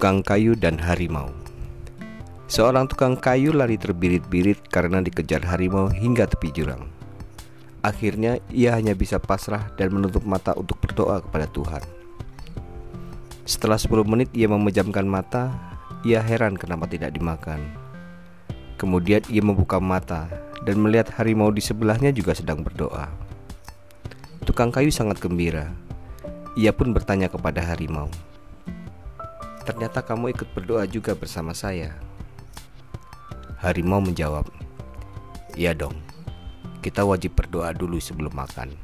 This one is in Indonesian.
Tukang kayu dan harimau. Seorang tukang kayu lari terbirit-birit karena dikejar harimau hingga tepi jurang. Akhirnya ia hanya bisa pasrah dan menutup mata untuk berdoa kepada Tuhan. Setelah 10 menit ia memejamkan mata, ia heran kenapa tidak dimakan. Kemudian ia membuka mata dan melihat harimau di sebelahnya juga sedang berdoa. Tukang kayu sangat gembira. Ia pun bertanya kepada harimau, Ternyata kamu ikut berdoa juga bersama saya. Harimau menjawab, "Iya dong, kita wajib berdoa dulu sebelum makan."